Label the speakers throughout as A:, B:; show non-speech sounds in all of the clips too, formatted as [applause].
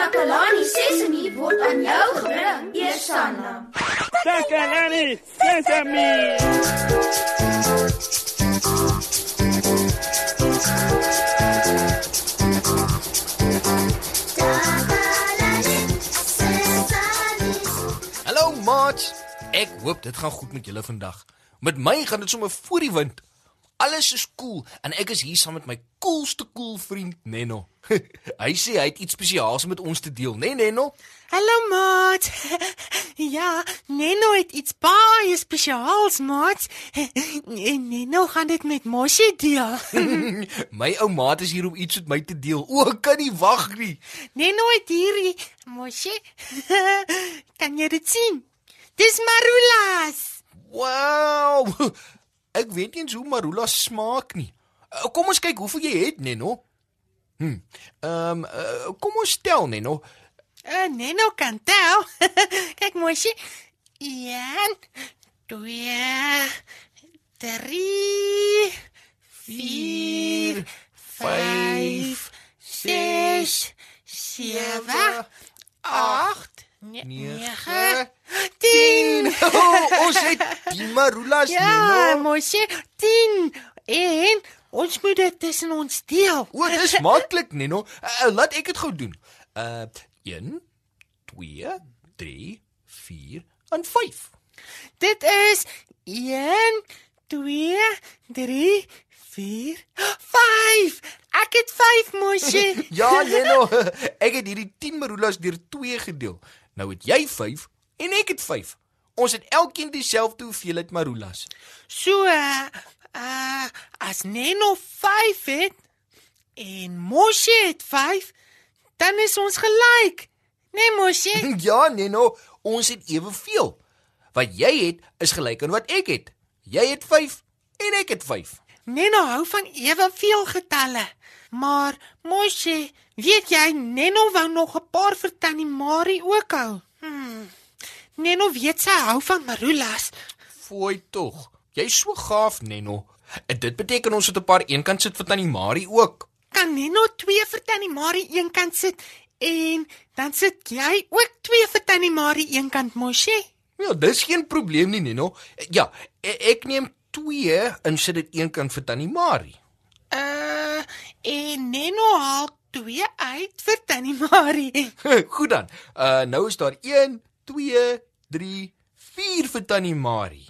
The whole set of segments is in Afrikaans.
A: Takalani Sesemi word aan jou gebring, Eersanna.
B: Takalani Sesame.
C: Hallo maats. Ek hoop dit gaan goed met julle vandag. Met my gaan dit sommer voor die wind. Alles is cool en ek is hier saam met my coolste cool vriend Nenno. [laughs] hy sê hy het iets spesiaals met ons te deel, né nee, Nenno?
D: Hallo maat. [laughs] Ja, Neno het iets baie spesiaals, maat. [laughs] En Neno gaan dit met Moshi deel.
C: my ou maat is hier om iets met my te deel. O, ek kan nie wag nie.
D: Neno het hierdie Moshi. Kan jy dit sien? Dis Marulas.
C: Wow! Ek weet nie eens hoe marula smaak nie. Uh, Kom ons kyk hoeveel jy het, Nenno. Hm. Ehm, um, uh, kom ons tel, Nenno.
D: Uh, Neno kan tel. [laughs] Kyk Moshi. 1 2 3 4 5 6 7 8 9 10
C: Oh, ons het die marulas,
D: Ja,
C: Nenno.
D: Moshi, 10 en ons moet dit tussen ons deel.
C: O, dis maklik, Nenno. Uh, laat ek dit gou doen. Uh 1 2 3 4 en 5.
D: Dit is 1 2 3 4 5. Ek het 5 Moshi. [laughs]
C: Ja, Nenno. Ek het hierdie 10 marulas deur 2 gedeel. Nou het jy 5 en ek het 5. Ons het elkeen dieselfde hoeveelheid marulas.
D: So uh, uh as Neno 5 het en Moshi het 5, dan is ons gelyk. Nee Moshi? [laughs]
C: Ja, Nenno, ons het eweveel. Wat jy het is gelyk aan wat ek het. Jy het 5 en ek het 5.
D: Neno hou van eweveel getalle. Maar Moshi, weet jy Neno wou nog 'n paar vir Tannie Marie ook hou. Hmm. Neno weet sy hou van marulas.
C: Fooi tog. Jy's so gaaf, Nenno. En dit beteken ons het 'n paar eenkant sit vir Tannie Marie ook.
D: Kan Neno 2 vir Tannie Marie eenkant sit en dan sit jy ook 2 vir Tannie Marie eenkant Moshi?
C: Ja, dis geen probleem nie, Nenno. Ja, e- ek neem 2 en sit dit eenkant vir Tannie Marie.
D: Uh, en Neno haal 2 uit vir Tannie Marie. [laughs]
C: Goed dan. Uh nou is daar 1, 2, 3, 4 vir Tannie Marie.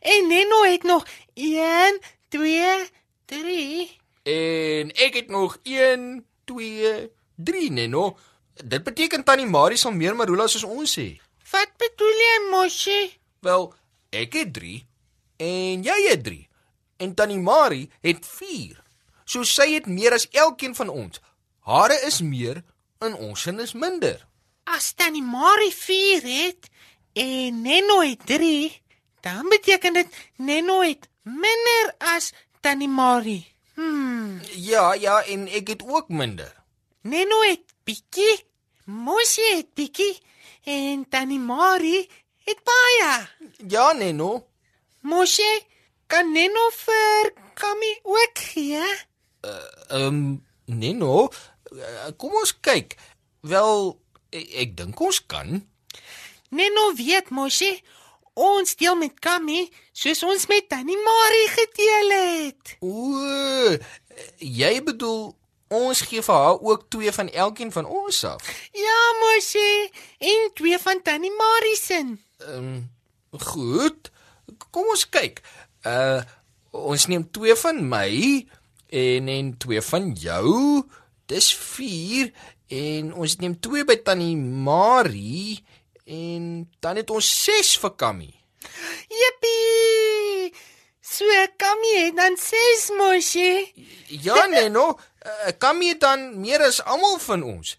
D: En Neno het nog 1 2 3
C: En ek het nog 1, 2, 3, Nenno. Dit beteken Tannie Marie sal meer marulas as ons hê.
D: Wat bedoel jy, Moshi?
C: Wel, ek het 3 en jy het 3. En Tannie Marie het 4. So sy het meer as elkeen van ons. Hare is meer en ons sin is minder.
D: As Tannie Marie 4 het en Neno het 3, dan beteken dit Neno het minder as Tannie Marie. Hmm,
C: Ja, ja, en ek het ook minder.
D: Neno het bietjie, Moshi het bietjie en Tannie Marie het baie.
C: Ja, Nenno.
D: Moshi, kan Neno vir Kami ook gee?
C: Ehm um, Nenno, eh, kom ons kyk. Wel, ek, ek dink ons kan.
D: Neno weet Moshi, ons deel met Kami soos ons met Tannie Marie gedeel het.
C: O, jy bedoel ons gee vir haar ook twee van elkeen van ons af.
D: Ja, Moshi, en twee van Tannie Marie se.
C: Ehm um, goed. Kom ons kyk. Uh ons neem twee van my en en twee van jou. Dis 4 en ons neem twee by Tannie Marie en dan het ons 6 vir Kammy.
D: Jippie! So Kami het dan 6 Moshi.
C: Ja, Neno, uh, Kammy het dan meer as almal van ons.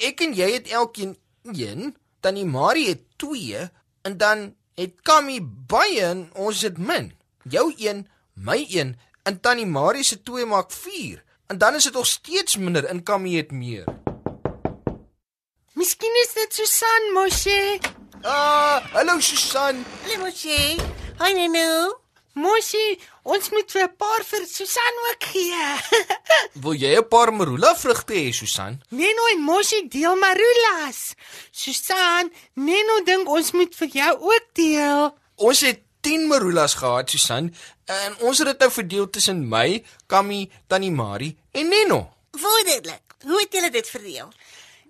C: Ek en jy het elkeen 1, Tannie Marie het 2 en dan het Kammy baie en ons het min. Jou 1, my 1 en Tannie Marie se 2 maak 4. En dan is dit nog steeds minder en Kammy het meer.
D: Miskien is dit Susan Moshi.
C: Ah, hallo Susan.
E: Limouche. Hi Nenu.
D: Mosie, ons moet vir 'n paar vir Susan ook gee. [laughs]
C: Wil jy 'n paar marula vrugte hê, Susan?
D: Neno en Mosie deel marulas. Susan, Neno dink ons moet vir jou ook deel.
C: Ons het 10 marulas gehad, Susan, en ons het dit nou verdeel tussen my, Kammy, Tannie Marie en Neno.
E: Wonderlik. Hoe het julle dit verdeel?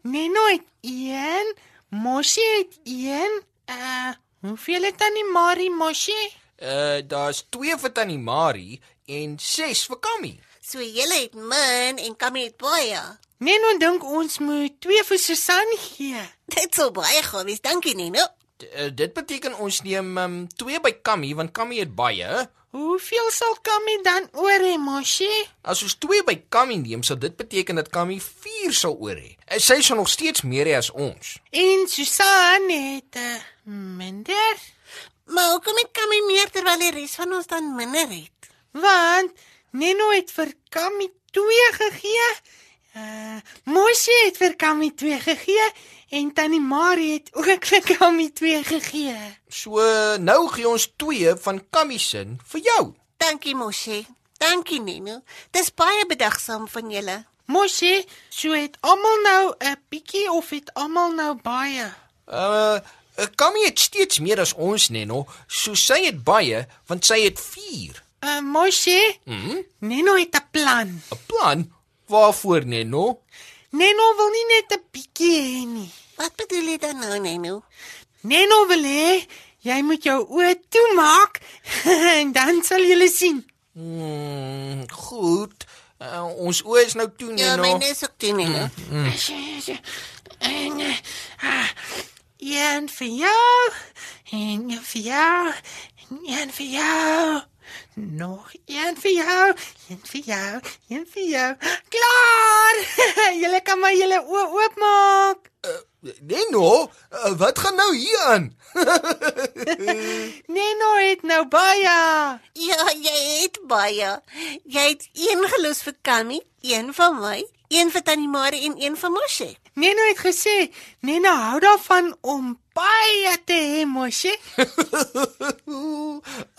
D: Neno het 1, Mosie het 1. Uh, hoeveel het Tannie Marie Mosie?
C: Uh daar's 2 vir Tannie Marie en 6 vir Kammy.
E: So julle het min en Kammy het baie.
D: Neno dink ons moet 2 vir Susan gee.
E: Dit sou baie goed wees. Dankie Nino.
C: D uh, dit beteken ons neem um, 2 by Kammy want Kammy het baie.
D: Hoeveel sal Kammy dan oor hê, Mosie?
C: As ons 2 by Kammy neem, sal dit beteken dat Kammy 4 sal oor hê. En Sy sal nog steeds meer hê as ons.
D: En Susan het uh, minder,
E: Maar hoekom het Kammy meer terwyl die res van ons dan minder het?
D: want Neno het vir Kammy 2 gegee. Uh, Mosie het vir Kammy 2 gegee en Tannie Marie het ook vir Kammy 2 gegee.
C: So nou gee ons 2 van Kammy se vir jou.
E: Dankie Moshi. Dankie Nino. Dis baie bedagsaam van julle.
D: Mosie, so het almal nou 'n bietjie of het almal nou baie?
C: Uh Kammy het steeds meer as ons, Neno. So sy het baie want sy het 4.
D: Uh, Mosie,
C: Mhm.
D: Neno het 'n plan.
C: 'n Plan waarvoor, Neno?
D: Neno wil nie net 'n bietjie hê nie.
E: Wat bedoel jy dan nou Nino?
D: Neno wil hê jy moet jou oë toemaak [laughs] en dan sal jy sien.
C: Hmm, goed. Uh, ons oë is nou toe,
E: Ja,
C: Neno.
E: myne is ook toe Nino.
D: En eh, ah, een vir jou en een vir jou en een vir jou. Nog een vir jou, een vir jou, een vir jou. Klaar! [laughs] julle kan maar julle oë oopmaak.
C: Neno, uh, wat gaan nou hier aan? [laughs]
D: Neno het nou baie.
E: Ja, jy het baie. Jy het een gelos vir Kammy, een vir my, een vir Tannie Marie en een vir Moshi.
D: Neno het gesê Neno hou daarvan om baie te hê, mosie. [laughs]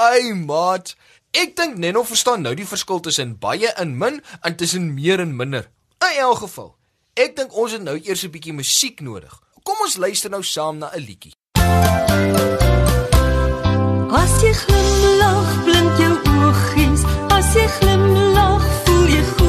C: Ai, maat. Ek dink Neno verstaan nou die verskil tussen baie en min en tussen meer en minder. In elk geval, ek dink ons het nou eers 'n bietjie musiek nodig. Kom ons luister nou saam na 'n liedjie.
F: As jy glimlag, blink jou oogies. As jy glimlag, voel jy goed.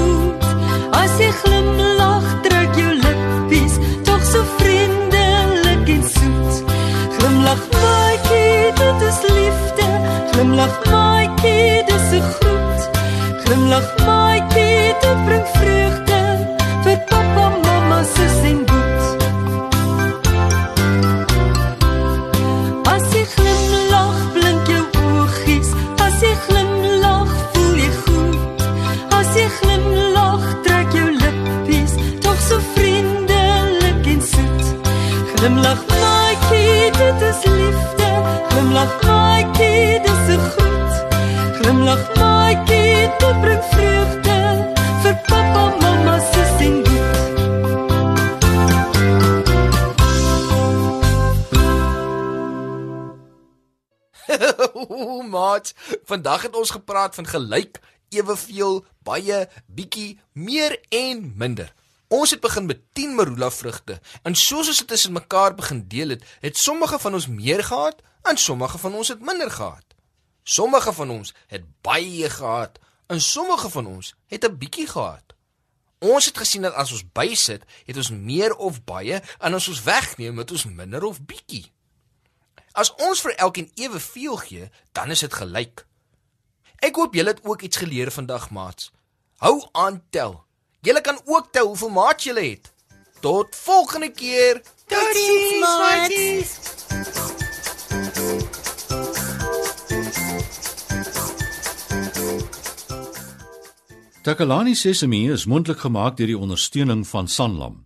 C: Maat, vandag het ons gepraat van gelyk, eweveel, baie, bietjie, meer en minder. Ons het begin met 10 marula vrugte en soos ons dit tussen mekaar begin deel het, het sommige van ons meer gehad en sommige van ons het minder gehad. Sommige van ons het baie gehad en sommige van ons het 'n bietjie gehad. Ons het gesien dat as ons bysit, het ons meer of baie en as ons wegneem, het ons minder of bietjie. As ons vir elkeen eweveel gee, dan is dit gelyk. Ek hoop julle het ook iets geleer vandag, maats. Hou aan tel. Julle kan ook tel hoeveel maats julle het. Tot volgende keer.
E: Totsiens, maat.
D: maatjies.
G: Takalani Sesemi is mondelik gemaak deur die ondersteuning van Sanlam.